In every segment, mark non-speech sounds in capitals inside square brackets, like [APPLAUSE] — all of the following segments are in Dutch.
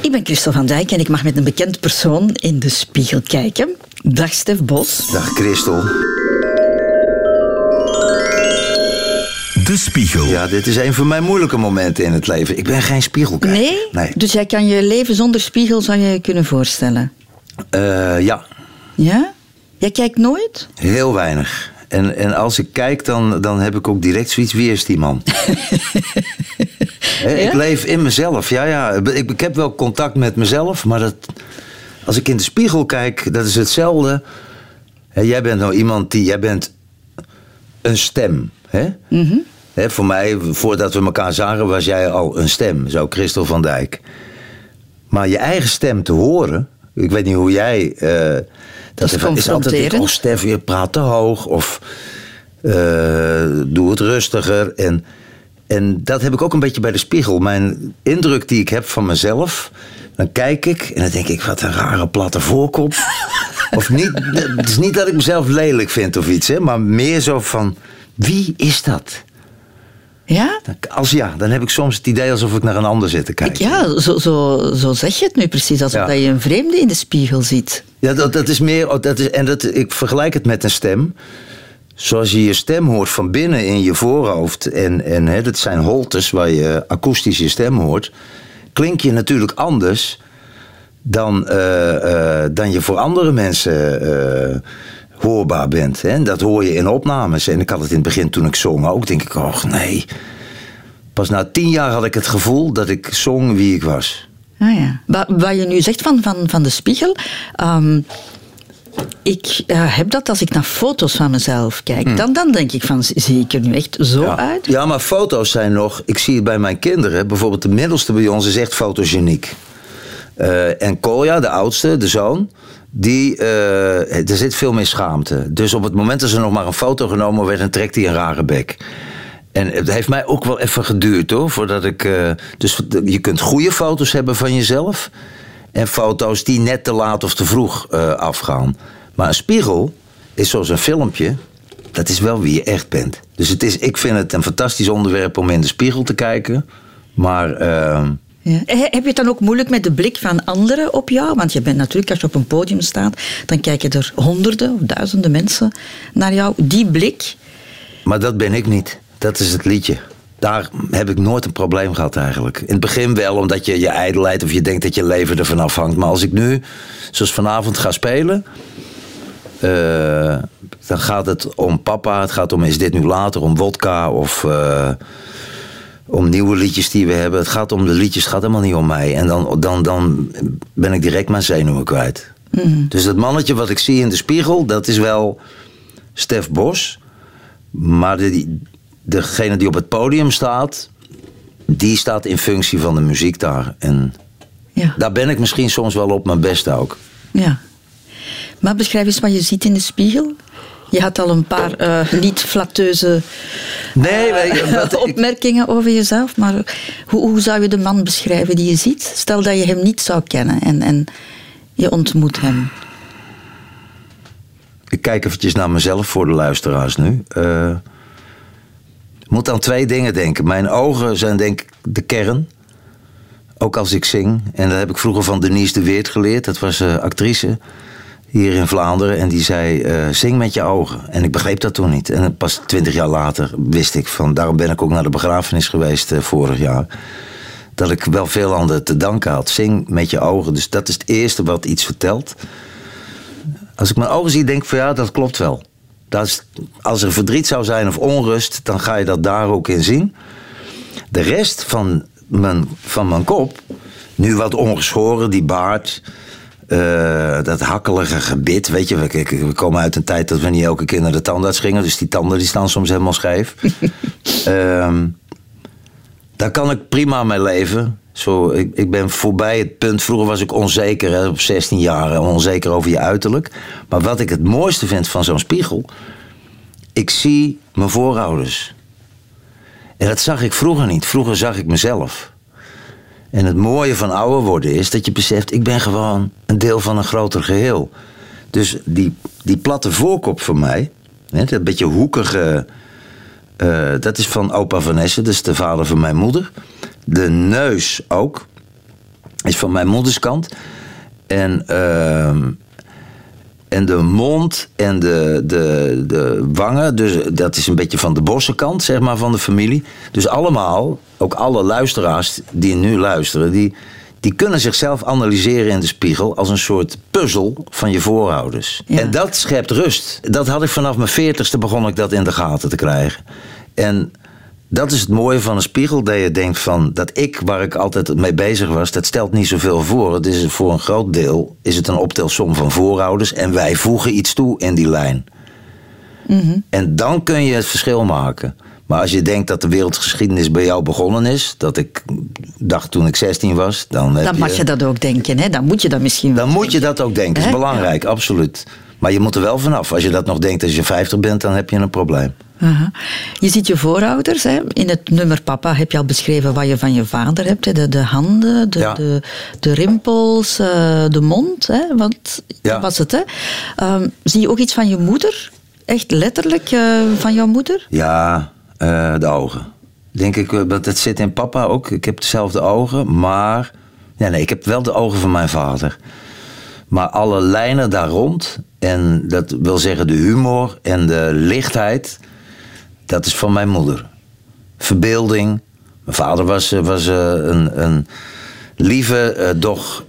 Ik ben Christel van Dijk en ik mag met een bekend persoon in de spiegel kijken. Dag Stef Bos. Dag Christel. De Spiegel. Ja, dit is een van mijn moeilijke momenten in het leven. Ik ben geen spiegelkijker. Nee? Nee. Dus jij kan je leven zonder spiegel, zou je je kunnen voorstellen? Eh, ja, Ja? Jij kijkt nooit? heel weinig. En, en als ik kijk, dan, dan heb ik ook direct zoiets. Wie is die man? [LAUGHS] Ik leef in mezelf. Ja, ja. Ik, ik heb wel contact met mezelf, maar dat, als ik in de spiegel kijk, dat is hetzelfde. Jij bent nou iemand die. Jij bent een stem. Hè? Hè, voor mij, voordat we elkaar zagen, was jij al een stem. Zo, Christel van Dijk. Maar je eigen stem te horen. Ik weet niet hoe jij. eh, dat is is, altijd. Oh, Stef, je praat te hoog. Of eh, doe het rustiger. En, en dat heb ik ook een beetje bij de spiegel. Mijn indruk die ik heb van mezelf. Dan kijk ik en dan denk ik, wat een rare platte voorkop. [LAUGHS] of niet, het is niet dat ik mezelf lelijk vind of iets, hè, maar meer zo van, wie is dat? Ja? Als ja, dan heb ik soms het idee alsof ik naar een ander zit te kijken. ja, zo, zo, zo zeg je het nu precies, alsof Ja. dat je een vreemde in de spiegel ziet. Ja, dat, dat is meer. oh, Dat is, en dat, ik vergelijk het met een stem. Zoals je je stem hoort van binnen in je voorhoofd. En, en hè, dat zijn holtes waar je akoestisch je stem hoort. Klink je natuurlijk anders dan, eh, eh, dan je voor andere mensen eh, hoorbaar bent. Hè? Dat hoor je in opnames. En ik had het in het begin toen ik zong ook. Denk ik, oh nee. Pas na tien jaar had ik het gevoel dat ik zong wie ik was. Ah ja. Wat, wat je nu zegt van, van, van de spiegel. ehm, ik heb dat als ik naar foto's van mezelf kijk. Dan, dan denk ik van, zie ik er nu echt zo Hmm. Ja. uit? Ja, maar foto's zijn nog. Ik zie het bij mijn kinderen. Bijvoorbeeld de middelste bij ons is echt fotogeniek. Eh, en Kolja, de oudste, de zoon. Die, eh, er zit veel meer schaamte. Dus op het moment dat ze nog maar een foto genomen werd, dan trekt hij een rare bek. En het heeft mij ook wel even geduurd hoor. Voordat ik. eh, dus je kunt goede foto's hebben van jezelf. En foto's die net te laat of te vroeg afgaan. Maar een spiegel is zoals een filmpje. Dat is wel wie je echt bent. Dus het is, ik vind het een fantastisch onderwerp om in de spiegel te kijken. Maar eh, Ja. Heb je het dan ook moeilijk met de blik van anderen op jou? Want je bent natuurlijk, als je op een podium staat, dan kijken er honderden of duizenden mensen naar jou. Die blik, Maar dat ben ik niet. Dat is het liedje. Daar heb ik nooit een probleem gehad eigenlijk. In het begin wel, omdat je je ijdelheid of je denkt dat je leven ervan afhangt. Maar als ik nu, zoals vanavond, ga spelen. Eh, dan gaat het om papa. Het gaat om is dit nu later, om wodka of eh, om nieuwe liedjes die we hebben. Het gaat om de liedjes, het gaat helemaal niet om mij. En dan, dan, dan ben ik direct mijn zenuwen kwijt. Dus dat mannetje wat ik zie in de spiegel, dat is wel Stef Bos. Maar de, degene die op het podium staat, die staat in functie van de muziek daar. En ja. daar ben ik misschien soms wel op mijn best ook. ja. Maar beschrijf eens wat je ziet in de spiegel. Je had al een paar eh, niet flatteuze Nee, wat [LAUGHS] opmerkingen over jezelf. Maar hoe, hoe zou je de man beschrijven die je ziet? Stel dat je hem niet zou kennen en, en je ontmoet hem. Ik kijk eventjes naar mezelf voor de luisteraars nu. Ik moet aan twee dingen denken. Mijn ogen zijn denk ik de kern. Ook als ik zing. En dat heb ik vroeger van Denise de Weert geleerd. Dat was eh, actrice hier in Vlaanderen. En die zei, eh, zing met je ogen. En ik begreep dat toen niet. En pas twintig jaar later wist ik van... Daarom ben ik ook naar de begrafenis geweest eh, vorig jaar. Dat ik wel veel aan te danken had. Zing met je ogen. Dus dat is het eerste wat iets vertelt. Als ik mijn ogen zie, denk ik van ja, dat klopt wel. Dat is, als er verdriet zou zijn of onrust, dan ga je dat daar ook in zien. De rest van mijn, van mijn kop, nu wat ongeschoren, die baard, eh, dat hakkelige gebit. Weet je, we, komen uit een tijd dat we niet elke keer naar de tandarts gingen, dus die tanden die staan soms helemaal scheef. [LAUGHS] Ehm, daar kan ik prima mee leven. Zo, ik, ik ben voorbij het punt. Vroeger was ik onzeker, hè, op 16 jaar, onzeker over je uiterlijk. Maar wat ik het mooiste vind van zo'n spiegel. Ik zie mijn voorouders. En dat zag ik vroeger niet. Vroeger zag ik mezelf. En het mooie van ouder worden is dat je beseft: ik ben gewoon een deel van een groter geheel. Dus die, die platte voorkop van mij, hè, dat beetje hoekige. eh, dat is van opa Vanessa, dat de vader van mijn moeder. De neus ook. is van mijn moederskant. En, ehm, en de mond en de, de, de wangen, dus dat is een beetje van de bossenkant, zeg maar, van de familie. Dus allemaal, ook alle luisteraars die nu luisteren, die, die kunnen zichzelf analyseren in de spiegel als een soort puzzel van je voorouders. Ja. En dat schept rust. Dat had ik vanaf mijn veertigste begon ik dat in de gaten te krijgen. En dat is het mooie van een spiegel, dat je denkt van dat ik, waar ik altijd mee bezig was, dat stelt niet zoveel voor. Het is voor een groot deel is het een optelsom van voorouders en wij voegen iets toe in die lijn. En dan kun je het verschil maken. Maar als je denkt dat de wereldgeschiedenis bij jou begonnen is, dat ik dacht toen ik 16 was, dan, heb Dan mag je dat ook denken, hè? Dan moet je dat misschien wel dan moet je dat ook denken. Dat is belangrijk, absoluut. Maar je moet er wel vanaf. Als je dat nog denkt als je 50 bent, dan heb je een probleem. Aha. Je ziet je voorouders. Hè. In het nummer Papa heb je al beschreven wat je van je vader hebt. Hè. De, de handen, de, Ja. de, de rimpels, eh, de mond. Hè. Want Ja. dat was het. Hè. Ehm, zie je ook iets van je moeder? Echt letterlijk eh, van jouw moeder? Ja, eh, de ogen. Denk ik, dat het zit in papa ook. Ik heb dezelfde ogen, maar... Ja, nee, ik heb wel de ogen van mijn vader. Maar alle lijnen daar rond, en dat wil zeggen de humor en de lichtheid... dat is van mijn moeder. Verbeelding. Mijn vader was, eh, was eh, een, een lieve, eh, doch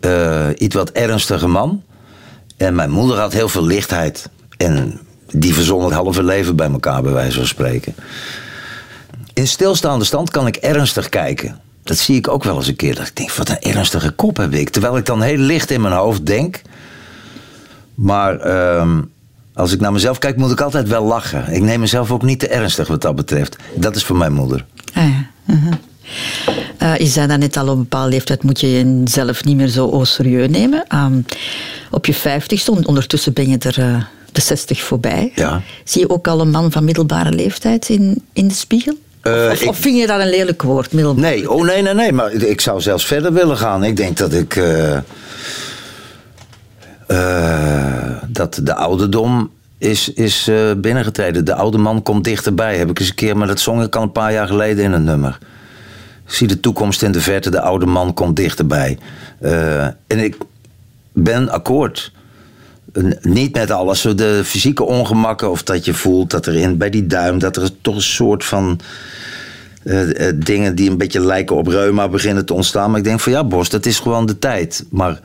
iets wat ernstige man. En mijn moeder had heel veel lichtheid. En die verzon het halve leven bij elkaar, bij wijze van spreken. In stilstaande stand kan ik ernstig kijken. Dat zie ik ook wel eens een keer. Dat ik denk, wat een ernstige kop heb ik. Terwijl ik dan heel licht in mijn hoofd denk. Maar ehm, als ik naar mezelf kijk, moet ik altijd wel lachen. Ik neem mezelf ook niet te ernstig wat dat betreft. Dat is voor mijn moeder. Ah, ja. Mhm. Eh, je zei dat net al, op een bepaalde leeftijd moet je jezelf niet meer zo serieus nemen. Ehm, op je vijftigste, on- ondertussen ben je er eh, de zestig voorbij. Ja. Zie je ook al een man van middelbare leeftijd in, in de spiegel? Eh, of, ik- of vind je dat een lelijk woord, middelbaar? Nee, oh nee, nee, nee. Maar ik zou zelfs verder willen gaan. Ik denk dat ik. Eh, dat de ouderdom is, is eh, binnengetreden. De oude man komt dichterbij. Heb ik eens een keer, maar dat zong ik al een paar jaar geleden in een nummer. Zie de toekomst in de verte, de oude man komt dichterbij. Eh, en ik ben akkoord. Niet met alles, de fysieke ongemakken of dat je voelt dat er in, bij die duim, dat er toch een soort van dingen die een beetje lijken op reuma beginnen te ontstaan. Maar ik denk van ja, Bos, dat is gewoon de tijd. Maar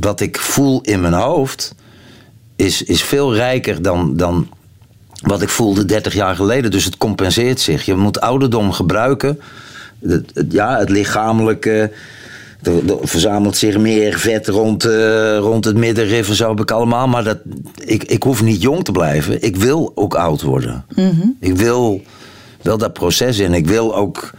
wat ik voel in mijn hoofd is, is veel rijker dan, dan wat ik voelde 30 jaar geleden. Dus het compenseert zich. Je moet ouderdom gebruiken. Het, het- ja, het lichamelijke. Er, er verzamelt zich meer vet rond, eh, rond het middenrif en zo heb ik allemaal. Maar dat, ik, ik hoef niet jong te blijven. Ik wil ook oud worden. Ik wil wel dat proces in. Ik wil ook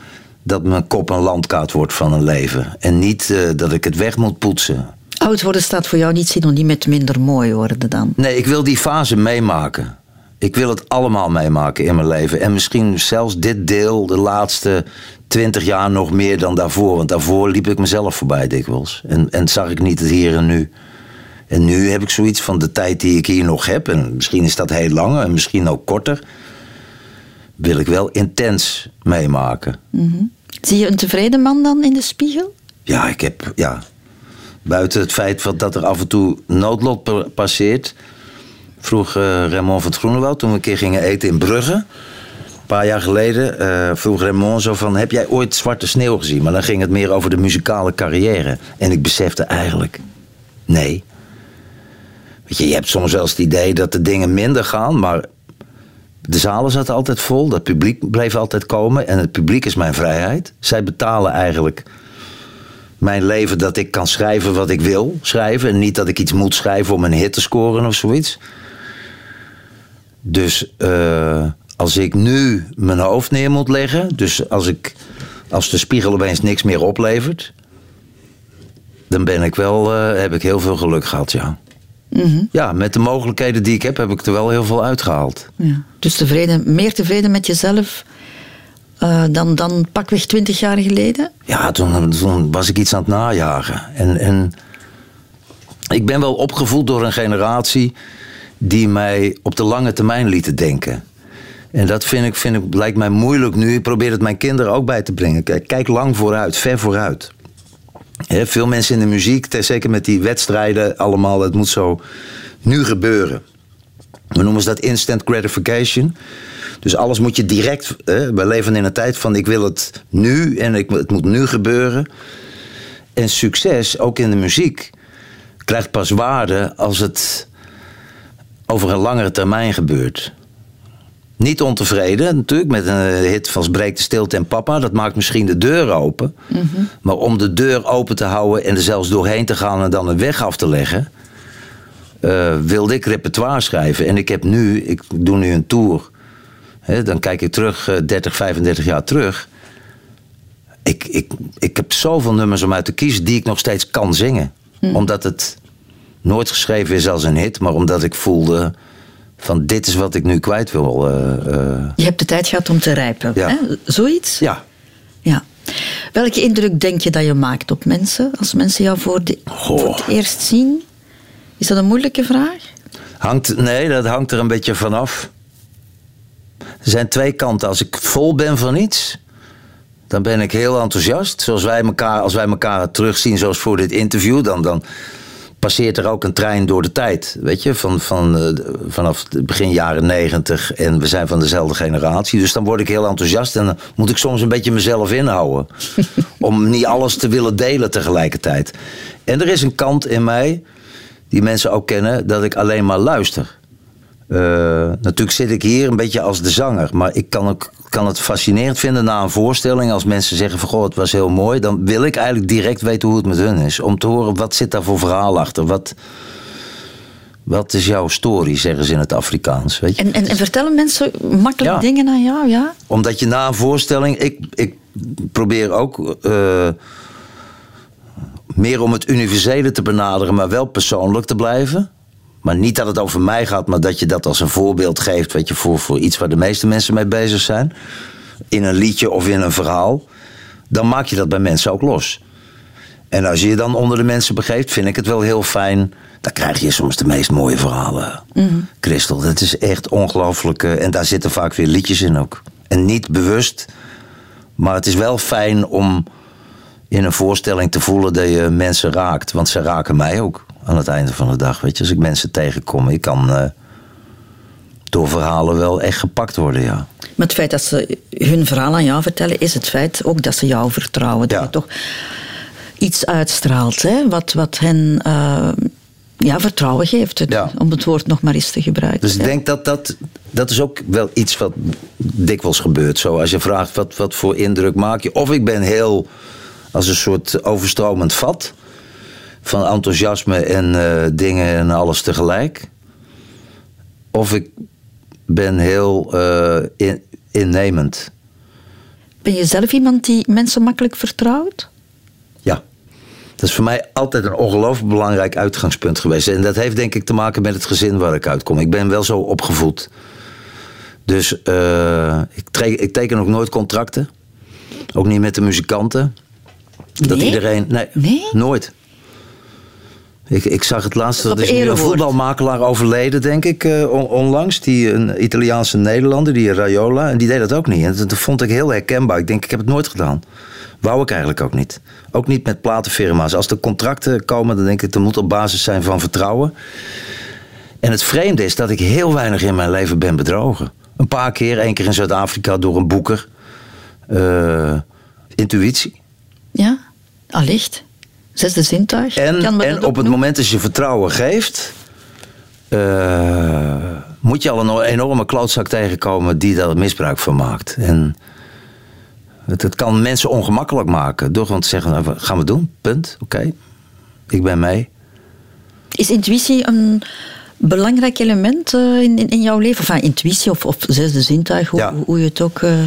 dat mijn kop een landkaart wordt van een leven. En niet eh, dat ik het weg moet poetsen. Oud worden staat voor jou niet synoniem met minder mooi worden dan. Nee, ik wil die fase meemaken. Ik wil het allemaal meemaken in mijn leven. En misschien zelfs dit deel, de laatste twintig jaar nog meer dan daarvoor. Want daarvoor liep ik mezelf voorbij dikwijls. En, en zag ik niet het hier en nu. En nu heb ik zoiets van de tijd die ik hier nog heb. En misschien is dat heel lang en misschien ook korter. Wil ik wel intens meemaken. Zie je een tevreden man dan in de spiegel? Ja, ik heb, ja. Buiten het feit dat er af en toe noodlot pa- passeert. Vroeg eh Raymond van het Groenewoud toen we een keer gingen eten in Brugge. Een paar jaar geleden eh, vroeg Raymond zo van... heb jij ooit Zwarte Sneeuw gezien? Maar dan ging het meer over de muzikale carrière. En ik besefte eigenlijk... nee. Weet je, je hebt soms wel eens het idee dat de dingen minder gaan... maar de zalen zaten altijd vol. Dat publiek bleef altijd komen. En het publiek is mijn vrijheid. Zij betalen eigenlijk mijn leven dat ik kan schrijven wat ik wil schrijven. En niet dat ik iets moet schrijven om een hit te scoren of zoiets. Dus eh, als ik nu mijn hoofd neer moet leggen. Dus als, ik, als de spiegel opeens niks meer oplevert. Dan ben ik wel, eh, heb ik heel veel geluk gehad, ja. Ja, met de mogelijkheden die ik heb, heb ik er wel heel veel uitgehaald. Ja. Dus tevreden, meer tevreden met jezelf eh, dan, dan pakweg twintig jaar geleden? Ja, toen, was ik iets aan het najagen. En, en ik ben wel opgevoed door een generatie die mij op de lange termijn lieten denken. En dat vind ik, vind ik, lijkt mij moeilijk nu. Ik probeer het mijn kinderen ook bij te brengen. Kijk, lang vooruit, ver vooruit. Hè, veel mensen in de muziek, zeker met die wedstrijden, allemaal, het moet zo nu gebeuren. We noemen ze dat instant gratification. Dus alles moet je direct. Hè, we leven in een tijd van ik wil het nu en ik, het moet nu gebeuren. En succes, ook in de muziek, krijgt pas waarde als het over een langere termijn gebeurt. Niet ontevreden, natuurlijk, met een hit van Breek de Stilte en Papa. Dat maakt misschien de deur open. Maar om de deur open te houden en er zelfs doorheen te gaan en dan een weg af te leggen. eh, wilde ik repertoire schrijven. En ik heb nu, ik doe nu een tour. Dan kijk ik terug, eh, 30, 35 jaar terug. Ik, ik, ik heb zoveel nummers om uit te kiezen die ik nog steeds kan zingen. Omdat het nooit geschreven is als een hit, maar omdat ik voelde van dit is wat ik nu kwijt wil. eh, eh. Je hebt de tijd gehad om te rijpen. Ja. Hè? Zoiets? Ja, Ja. Welke indruk denk je dat je maakt op mensen als mensen jou voor, de, voor het eerst zien? Is dat een moeilijke vraag? hangt, nee, dat hangt er een beetje vanaf. Er zijn twee kanten. Als ik vol ben van iets, dan ben ik heel enthousiast. Zoals wij elkaar, als wij elkaar terugzien, zoals voor dit interview, dan, dan passeert er ook een trein door de tijd. Weet je, van, van, eh, vanaf het begin jaren negentig en we zijn van dezelfde generatie. Dus dan word ik heel enthousiast en dan moet ik soms een beetje mezelf inhouden. [LAUGHS] om niet alles te willen delen tegelijkertijd. En er is een kant in mij, die mensen ook kennen, dat ik alleen maar luister. Eh, natuurlijk zit ik hier een beetje als de zanger. Maar ik kan, ook, kan het fascinerend vinden na een voorstelling. Als mensen zeggen van goh, het was heel mooi. Dan wil ik eigenlijk direct weten hoe het met hun is. Om te horen wat zit daar voor verhaal achter. Wat, wat is jouw story, zeggen ze in het Afrikaans. Weet je? En, en, en vertellen mensen makkelijk Ja. dingen aan jou, ja? Omdat je na een voorstelling. Ik, ik probeer ook. eh, meer om het universele te benaderen, maar wel persoonlijk te blijven. Maar niet dat het over mij gaat, maar dat je dat als een voorbeeld geeft. Weet je, voor, voor iets waar de meeste mensen mee bezig zijn. In een liedje of in een verhaal. Dan maak je dat bij mensen ook los. En als je je dan onder de mensen begeeft, vind ik het wel heel fijn. Dan krijg je soms de meest mooie verhalen. Christel, dat is echt ongelooflijk. eh, En daar zitten vaak weer liedjes in ook. En niet bewust. Maar het is wel fijn om in een voorstelling te voelen dat je mensen raakt. Want ze raken mij ook aan het einde van de dag. Weet je, als ik mensen tegenkom, ik kan eh, door verhalen wel echt gepakt worden, ja. Maar het feit dat ze hun verhaal aan jou vertellen, is het feit ook dat ze jou vertrouwen. Dat Ja. je toch iets uitstraalt, hè? Wat, wat hen eh, ja, vertrouwen geeft. Het- Ja. Om het woord nog maar eens te gebruiken. Dus ik denk dat dat, dat is ook wel iets wat dikwijls gebeurt. Zo, als je vraagt wat, wat voor indruk maak je. Of ik ben heel als een soort overstromend vat. Van enthousiasme en eh, dingen en alles tegelijk. Of ik ben heel eh, in- innemend. Ben je zelf iemand die mensen makkelijk vertrouwt? Ja. Dat is voor mij altijd een ongelooflijk belangrijk uitgangspunt geweest. En dat heeft denk ik te maken met het gezin waar ik uitkom. Ik ben wel zo opgevoed. Dus eh, ik, tre- ik teken ook nooit contracten. Ook niet met de muzikanten. Dat iedereen. Nee, Nee? nooit. Ik, ik zag het laatst, Op dat is nu een voetbalmakelaar overleden, denk ik, eh, on- onlangs. Die, een Italiaanse Nederlander, die Raiola. En die deed dat ook niet. En dat vond ik heel herkenbaar. Ik denk, ik heb het nooit gedaan. Wou ik eigenlijk ook niet. Ook niet met platenfirma's. Als er contracten komen, dan denk ik, dat moet op basis zijn van vertrouwen. En het vreemde is dat ik heel weinig in mijn leven ben bedrogen. Een paar keer, één keer in Zuid-Afrika door een boeker. Eh, intuïtie. Ja, allicht. Zesde zintuig. En, en op het moment dat je vertrouwen geeft, eh, moet je al een enorme klootzak tegenkomen die daar misbruik van maakt. En het, het kan mensen ongemakkelijk maken door gewoon te zeggen: nou, gaan we doen, punt, oké, ik ben mee. Is intuïtie een belangrijk element eh, in, in, in jouw leven? Enfin, intuïtie of, of zesde zintuig, hoe, Ja. hoe je het ook... eh,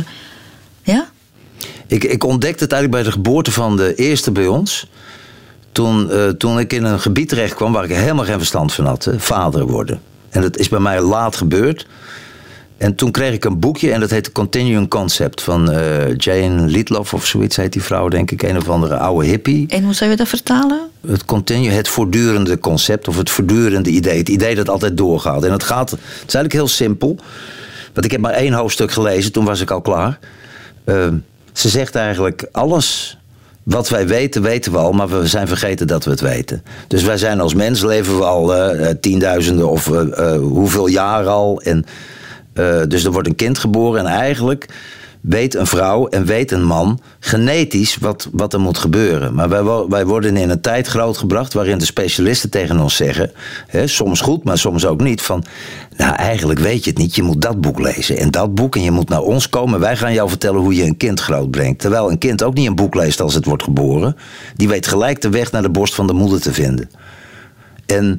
ja? Ik, ik ontdekte het eigenlijk bij de geboorte van de eerste bij ons. Toen, eh, toen ik in een gebied terecht kwam waar ik helemaal geen verstand van had. hè, Vader worden. En dat is bij mij laat gebeurd. En toen kreeg ik een boekje en dat heette Continuing Concept van eh, Jane Lietloff of zoiets heet die vrouw, denk ik. Een of andere oude hippie. En hoe zou je dat vertalen? Het continue, het voortdurende concept of het voortdurende idee. Het idee dat altijd doorgaat. En het gaat, het is eigenlijk heel simpel. Want ik heb maar één hoofdstuk gelezen, toen was ik al klaar. Eh, ze zegt eigenlijk alles wat wij weten, weten we al, maar we zijn vergeten dat we het weten. Dus wij zijn als mens, leven we al eh, eh, tienduizenden of eh, hoeveel jaar al. En, dus er wordt een kind geboren en eigenlijk weet een vrouw en weet een man genetisch wat, wat er moet gebeuren. Maar wij, wij worden in een tijd grootgebracht waarin de specialisten tegen ons zeggen, hè, soms goed, maar soms ook niet, van nou eigenlijk weet je het niet, je moet dat boek lezen en dat boek en je moet naar ons komen. Wij gaan jou vertellen hoe je een kind grootbrengt. Terwijl een kind ook niet een boek leest als het wordt geboren. Die weet gelijk de weg naar de borst van de moeder te vinden. En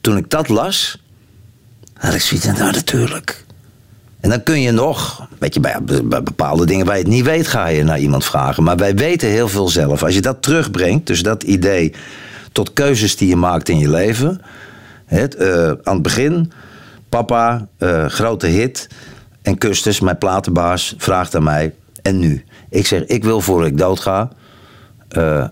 toen ik dat las, had ik zoiets nou natuurlijk. En dan kun je nog, weet je, bij, bepaalde dingen waar je het niet weet, ga je naar iemand vragen. Maar wij weten heel veel zelf. Als je dat terugbrengt, dus dat idee tot keuzes die je maakt in je leven. Het, eh, aan het begin, papa, eh, grote hit. En Kustus, mijn platenbaas, vraagt aan mij. En nu? Ik zeg, ik wil voor ik doodga. eh,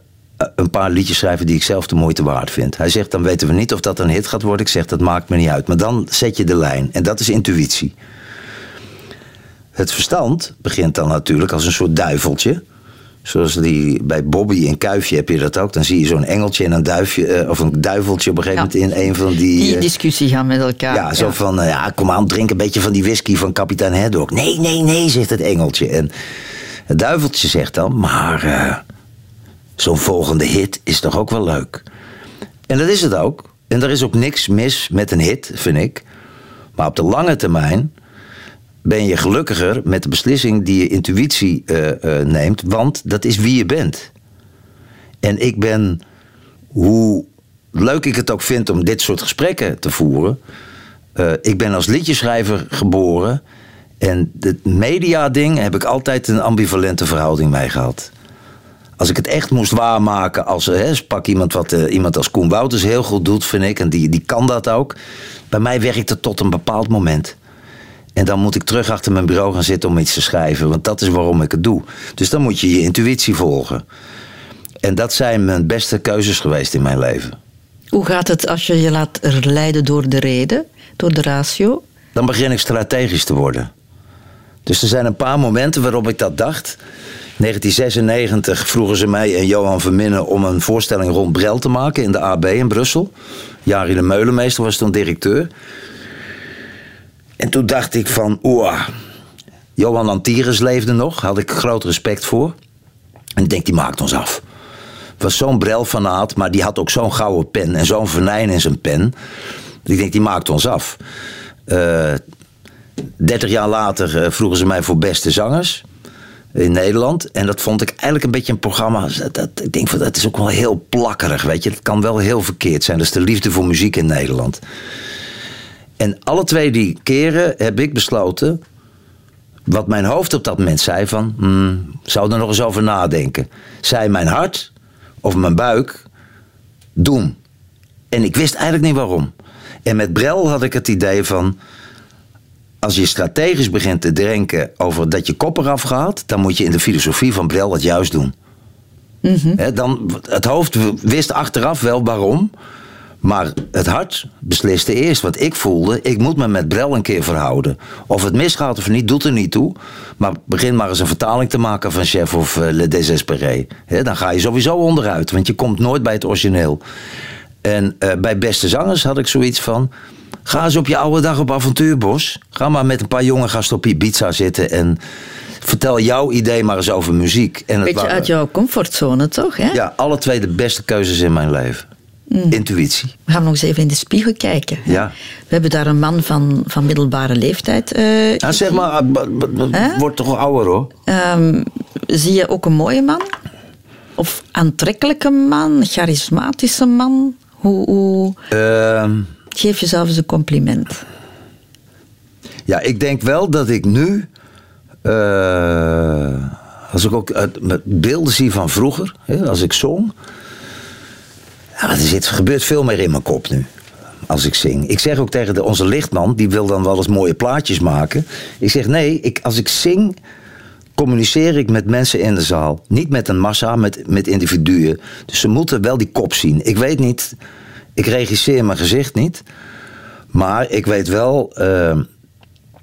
een paar liedjes schrijven die ik zelf de moeite waard vind. Hij zegt, dan weten we niet of dat een hit gaat worden. Ik zeg, dat maakt me niet uit. Maar dan zet je de lijn. En dat is intuïtie. Het verstand begint dan natuurlijk als een soort duiveltje. Zoals die, bij Bobby in Kuifje heb je dat ook. Dan zie je zo'n engeltje en een duifje, eh, of een duiveltje op een gegeven Ja. moment in een van die... Die eh, discussie gaan met elkaar. ja, zo van, eh, ja, kom aan, drink een beetje van die whisky van kapitein Haddock. Nee, nee, nee, zegt het engeltje. En het duiveltje zegt dan, maar zo'n volgende hit is toch ook wel leuk. En dat is het ook. En er is ook niks mis met een hit, vind ik. Maar op de lange termijn ben je gelukkiger met de beslissing die je intuïtie eh, eh, neemt. Want dat is wie je bent. En ik ben, hoe leuk ik het ook vind om dit soort gesprekken te voeren. eh, ik ben als liedjeschrijver geboren. En het media-ding heb ik altijd een ambivalente verhouding mee gehad. Als ik het echt moest waarmaken, als hè, pak iemand wat iemand als Koen Wouters heel goed doet, vind ik, en die, die kan dat ook. Bij mij werkt het tot een bepaald moment. En dan moet ik terug achter mijn bureau gaan zitten om iets te schrijven, want dat is waarom ik het doe. Dus dan moet je je intuïtie volgen. En dat zijn mijn beste keuzes geweest in mijn leven. Hoe gaat het als je je laat leiden door de reden, door de ratio? dan begin ik strategisch te worden. Dus er zijn een paar momenten waarop ik dat dacht. 1996 vroegen ze mij en Johan Verminnen om een voorstelling rond Brel te maken in de AB in Brussel. Jari de Meulenmeester was toen directeur. En toen dacht ik van, oeh, Johan Antires leefde nog, had ik groot respect voor. En ik denk, die maakt ons af. Was zo'n Brel-fanaat, maar die had ook zo'n gouden pen en zo'n venijn in zijn pen. Ik denk, die maakt ons af. Eh 30 jaar later eh, vroegen ze mij voor beste zangers in Nederland. En dat vond ik eigenlijk een beetje een programma. Dat, dat- ik denk dat is ook wel heel plakkerig, weet je. Het kan wel heel verkeerd zijn. Dat is de liefde voor muziek in Nederland. En alle twee die keren heb ik besloten. Wat mijn hoofd op dat moment zei van. hmm, zou er nog eens over nadenken. Zei mijn hart of mijn buik. Doen. En ik wist eigenlijk niet waarom. En met Brel had ik het idee van. Als je strategisch begint te denken over dat je kop eraf gaat, dan moet je in de filosofie van Brel het juist doen. Hè, dan, het hoofd wist achteraf wel waarom, maar het hart besliste eerst. Want ik voelde, ik moet me met Brel een keer verhouden. Of het misgaat of niet, doet er niet toe. Maar begin maar eens een vertaling te maken van Chef of eh, Le Désespéré. Dan ga je sowieso onderuit, want je komt nooit bij het origineel. En eh, bij Beste Zangers had ik zoiets van... Ga eens op je oude dag op avontuurbos. Ga maar met een paar jonge gasten op Ibiza zitten en vertel jouw idee maar eens over muziek. En het Beetje waren- uit jouw comfortzone, toch? Hè? Ja, alle twee de beste keuzes in mijn leven. Intuïtie. We gaan nog eens even in de spiegel kijken. Ja. We hebben daar een man van, van middelbare leeftijd. eh, Ja, zeg maar, ah, wordt toch ouder hoor. Ehm, zie je ook een mooie man? Of aantrekkelijke man? Charismatische man? Hoe, hoe... Ehm, Geef jezelf eens een compliment. ja, ik denk wel dat ik nu. eh, als ik ook met beelden zie van vroeger, hè, als ik zong. Ja, er, zit, gebeurt veel meer in mijn kop nu. Als ik zing. Ik zeg ook tegen de, onze lichtman, die wil dan wel eens mooie plaatjes maken. Ik zeg nee, ik, als ik zing, communiceer ik met mensen in de zaal. Niet met een massa, met, met individuen. Dus ze moeten wel die kop zien. Ik weet niet, ik regisseer mijn gezicht niet. Maar ik weet wel eh,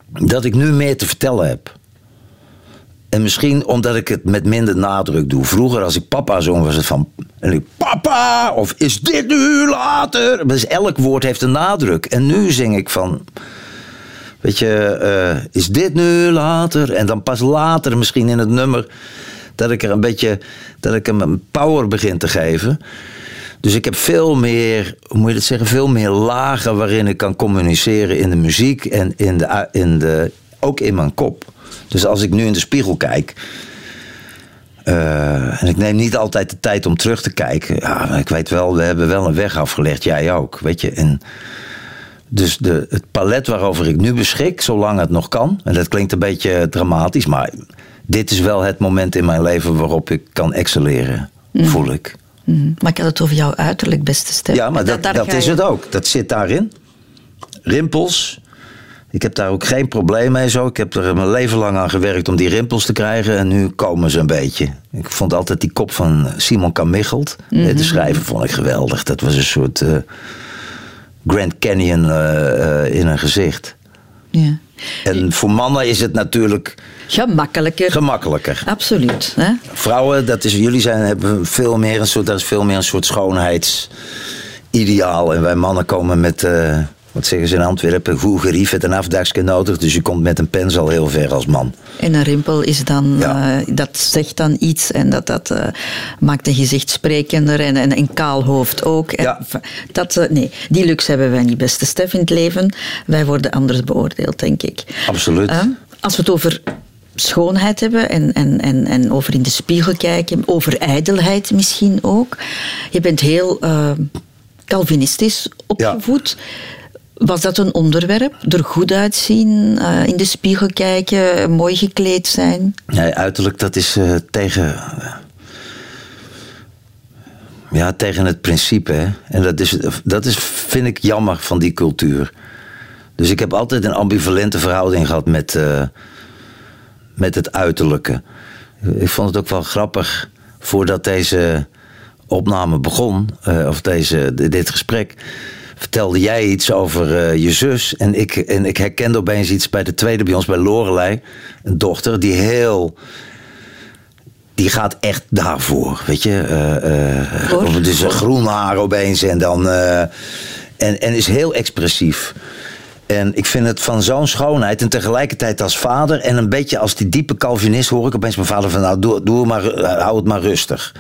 dat ik nu meer te vertellen heb. En misschien omdat ik het met minder nadruk doe. Vroeger als ik papa zong was het van... Papa! Of is dit nu later? Dus elk woord heeft een nadruk. En nu zing ik van... Weet je, eh, is dit nu later? En dan pas later misschien in het nummer... dat ik er een beetje... dat ik hem een power begin te geven... Dus ik heb veel meer, hoe moet je dat zeggen, veel meer lagen waarin ik kan communiceren in de muziek en in de, in de, ook in mijn kop. Dus als ik nu in de spiegel kijk. eh, en ik neem niet altijd de tijd om terug te kijken. Ja, ik weet wel, we hebben wel een weg afgelegd. Jij ook, weet je. En dus de, het palet waarover ik nu beschik, zolang het nog kan. En dat klinkt een beetje dramatisch, maar dit is wel het moment in mijn leven waarop ik kan excelleren, voel ik. Mhm. Maar ik had het over jouw uiterlijk, beste Stef. Ja, maar dat, dat is het ook. Dat zit daarin. Rimpels. Ik heb daar ook geen probleem mee zo. Ik heb er mijn leven lang aan gewerkt om die rimpels te krijgen. En nu komen ze een beetje. Ik vond altijd die kop van Simon Kamichelt. Mhm. De schrijver vond ik geweldig. Dat was een soort eh, Grand Canyon eh, eh, in een gezicht. Ja. En voor mannen is het natuurlijk Gemakkelijker. gemakkelijker. Absoluut. Hè? Vrouwen, dat is, jullie zijn, hebben veel meer een soort, dat is veel meer een soort schoonheidsideaal. En wij mannen komen met, eh, wat zeggen ze in Antwerpen, goed geriefd en afdagske nodig. Dus je komt met een pens al heel ver als man. En een rimpel is dan, Ja. eh, dat zegt dan iets en dat, dat eh, maakt een gezicht sprekender en, en een kaal hoofd ook. Ja. dat, eh, nee, die luxe hebben wij niet, beste Stef, in het leven. Wij worden anders beoordeeld, denk ik. Absoluut. Als we het over schoonheid hebben en, en, en, en over in de spiegel kijken, over ijdelheid misschien ook. Je bent heel Calvinistisch opgevoed. Was dat een onderwerp? Er goed uitzien, eh, in de spiegel kijken, mooi gekleed zijn? Nee, uiterlijk, dat is eh, tegen. Ja, tegen het principe. Hè? En dat, is, dat is, vind ik jammer van die cultuur. Dus ik heb altijd een ambivalente verhouding gehad met, eh, met het uiterlijke. Ik vond het ook wel grappig voordat deze opname begon, eh, of deze, dit gesprek. Vertelde jij iets over eh, je zus. En ik, en ik herkende opeens iets bij de tweede bij ons, bij Lorelei. Een dochter die heel die gaat echt daarvoor, weet je. eh, eh, is een groen haar opeens en dan... en, en is heel expressief. En ik vind het van zo'n schoonheid en tegelijkertijd als vader... en een beetje als die diepe Calvinist hoor ik opeens mijn vader van... nou, doe, doe maar, hou het maar rustig.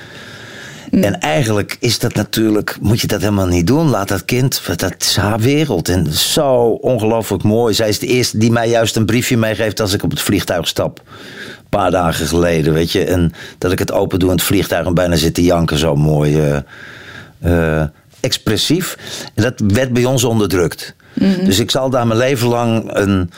En eigenlijk is dat natuurlijk, moet je dat helemaal niet doen. Laat dat kind, dat is haar wereld. En zo ongelooflijk mooi. Zij is de eerste die mij juist een briefje meegeeft als ik op het vliegtuig stap. Een paar dagen geleden, weet je. En dat ik het open doe in het vliegtuig en bijna zit te janken. Zo mooi eh, eh, expressief. En dat werd bij ons onderdrukt. Dus ik zal daar mijn leven lang een,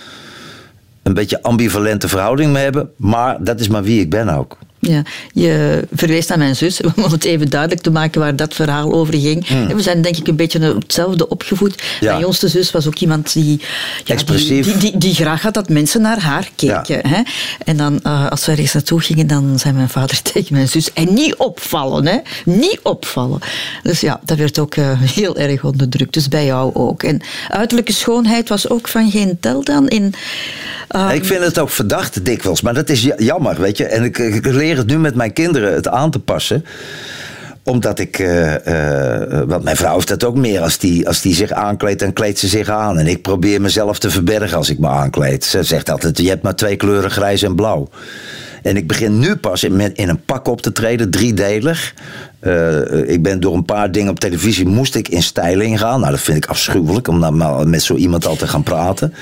een beetje ambivalente verhouding mee hebben. Maar dat is maar wie ik ben ook. Ja, je verwees naar mijn zus, [LAUGHS] om het even duidelijk te maken waar dat verhaal over ging. En We zijn denk ik een beetje hetzelfde opgevoed. Hmm. Ja. Mijn jongste zus was ook iemand die, ja, Expressief. die, die, die graag had dat mensen naar haar keken. Hè? En dan, eh, als we ergens naartoe gingen, dan zei mijn vader [LAUGHS] tegen mijn zus, en niet opvallen, hè? niet opvallen. Dus ja, dat werd ook eh, [LAUGHS] heel erg onderdrukt. Dus bij jou ook. En uiterlijke schoonheid was ook van geen tel dan in... eh, Ik vind het ook verdacht dikwijls, maar dat is ja- jammer, weet je. En ik, ik leer het nu met mijn kinderen het aan te passen omdat ik, eh, want mijn vrouw heeft dat ook meer. Als die, als die zich aankleedt, dan kleedt ze zich aan. En ik probeer mezelf te verbergen als ik me aankleed. Ze zegt altijd, je hebt maar twee kleuren, grijs en blauw. En ik begin nu pas in, in een pak op te treden, driedelig. Eh, ik ben door een paar dingen op televisie, moest ik in styling gaan. Nou, dat vind ik afschuwelijk, om dan met zo iemand al te gaan praten.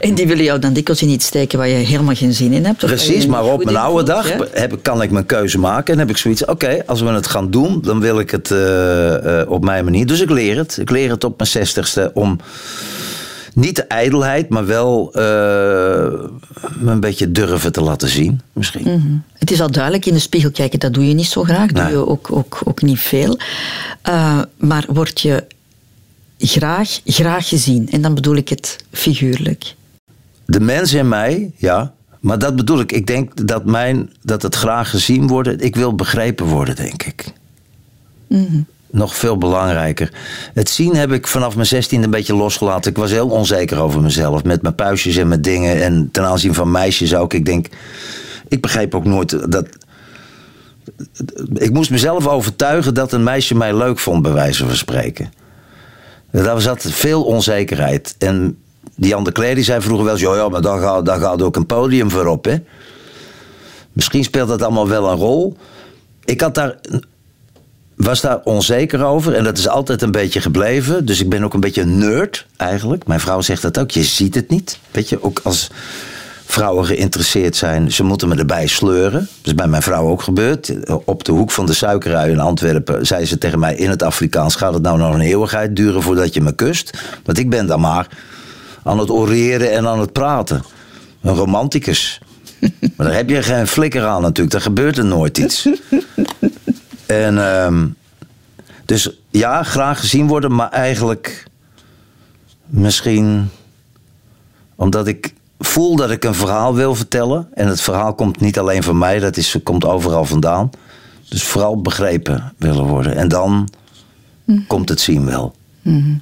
En die willen jou dan dikwijls in iets steken waar je helemaal geen zin in hebt. Precies, maar niet op mijn oude dag heb, kan ik mijn keuze maken. En heb ik zoiets, oké, als we het gaan doen, dan wil ik het eh, eh, op mijn manier. Dus ik leer het. Ik leer het op mijn zestigste om niet de ijdelheid, maar wel me een beetje durven te laten zien, misschien. Mhm. Het is al duidelijk, in de spiegel kijken, dat doe je niet zo graag. Doe je ook, ook, ook niet veel. Eh, maar word je graag, graag gezien? En dan bedoel ik het figuurlijk. De mens in mij, ja. Maar dat bedoel ik. Ik denk dat, mijn, dat het graag gezien worden. Ik wil begrepen worden, denk ik. Nog veel belangrijker. Het zien heb ik vanaf mijn 16 een beetje losgelaten. Ik was heel onzeker over mezelf. Met mijn puistjes en mijn dingen. En ten aanzien van meisjes ook. Ik denk. Ik begreep ook nooit dat. Ik moest mezelf overtuigen dat een meisje mij leuk vond, bij wijze van spreken. Daar zat veel onzekerheid. En die de Kleer die zei vroeger wel eens: ja, maar daar gaat, daar gaat ook een podium voor op. Hè? Misschien speelt dat allemaal wel een rol. Ik had daar, was daar onzeker over en dat is altijd een beetje gebleven. Dus ik ben ook een beetje een nerd eigenlijk. Mijn vrouw zegt dat ook: je ziet het niet. Weet je, ook als vrouwen geïnteresseerd zijn, ze moeten me erbij sleuren. Dat is bij mijn vrouw ook gebeurd. Op de hoek van de suikerrui in Antwerpen zei ze tegen mij in het Afrikaans: Gaat het nou nog een eeuwigheid duren voordat je me kust? Want ik ben dan maar aan het oreren en aan het praten. Een romanticus. Maar daar heb je geen flikker aan natuurlijk, daar gebeurt er nooit iets. En ehm, dus ja, graag gezien worden, maar eigenlijk misschien omdat ik voel dat ik een verhaal wil vertellen. En het verhaal komt niet alleen van mij, dat is, komt overal vandaan. Dus vooral begrepen willen worden. En dan hm. komt het zien wel. Hm.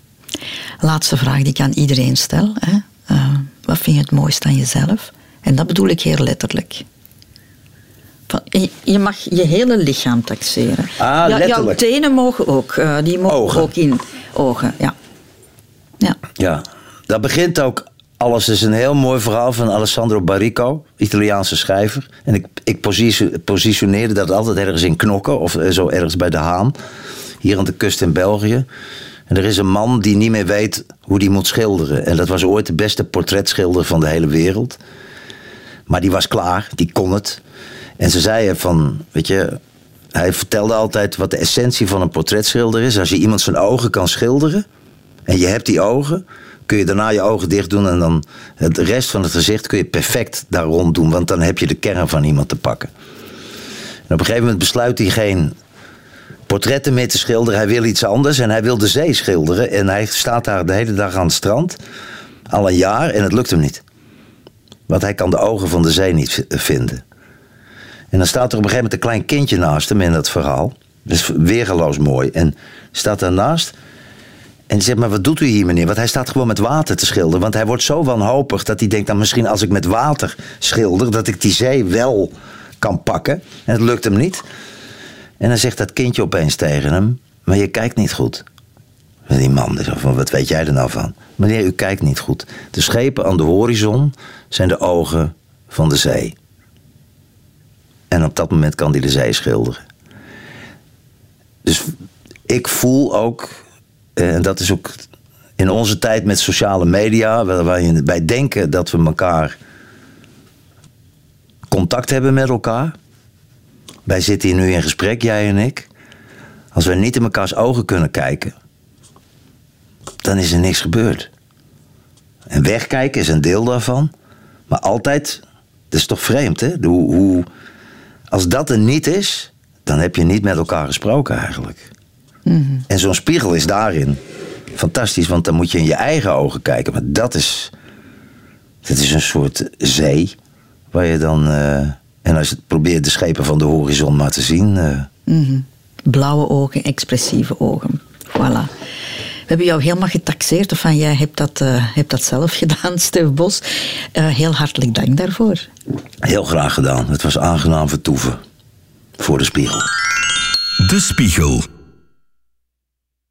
Laatste vraag die ik aan iedereen stel. Hè? Uh, wat vind je het mooiste aan jezelf? En dat bedoel ik heel letterlijk. Je mag je hele lichaam taxeren. Ah, ja, jouw tenen mogen ook. Uh, die mogen ook in ogen. Ja. Ja. ja, dat begint ook alles is een heel mooi verhaal van Alessandro Barrico, Italiaanse schrijver. En ik, ik positioneerde dat altijd ergens in Knokken of eh, zo ergens bij de Haan, hier aan de kust in België. En er is een man die niet meer weet hoe die moet schilderen. En dat was ooit de beste portretschilder van de hele wereld. Maar die was klaar, die kon het. En ze zeiden van, weet je, hij vertelde altijd wat de essentie van een portretschilder is. Als je iemand zijn ogen kan schilderen en je hebt die ogen, kun je daarna je ogen dicht doen en dan het rest van het gezicht kun je perfect daar rond doen, want dan heb je de kern van iemand te pakken. En op een gegeven moment besluit hij geen portretten meer te schilderen. Hij wil iets anders en hij wil de zee schilderen. En hij staat daar de hele dag aan het strand, al een jaar, en het lukt hem niet. Want hij kan de ogen van de zee niet vinden. En dan staat er op een gegeven moment een klein kindje naast hem in dat verhaal. Dat is weergeloos mooi. En staat daarnaast en zegt, maar wat doet u hier meneer? Want hij staat gewoon met water te schilderen. Want hij wordt zo wanhopig dat hij denkt... dan misschien als ik met water schilder... dat ik die zee wel kan pakken. En het lukt hem niet. En dan zegt dat kindje opeens tegen hem... maar je kijkt niet goed. Die man zegt van, wat weet jij er nou van? Meneer, u kijkt niet goed. De schepen aan de horizon zijn de ogen van de zee. En op dat moment kan hij de zee schilderen. Dus ik voel ook eh, en dat is ook in onze tijd met sociale media, waar wij denken dat we elkaar contact hebben met elkaar. Wij zitten hier nu in gesprek, jij en ik. Als we niet in mekaars ogen kunnen kijken, dan is er niks gebeurd. En wegkijken is een deel daarvan. Maar altijd, dat is toch vreemd, hè? Hoe, hoe, als dat er niet is, dan heb je niet met elkaar gesproken eigenlijk. Mhm. En zo'n spiegel is daarin fantastisch, want dan moet je in je eigen ogen kijken. Maar dat is, dat is een soort zee waar je dan. Uh, en als je probeert de schepen van de horizon maar te zien. Uh, Blauwe ogen, expressieve ogen. Voilà. We hebben jou helemaal getaxeerd, of van jij hebt dat, uh, hebt dat zelf [LAUGHS] gedaan, Stef Bos. heel hartelijk dank daarvoor. Heel graag gedaan. Het was aangenaam vertoeven voor de spiegel. De spiegel.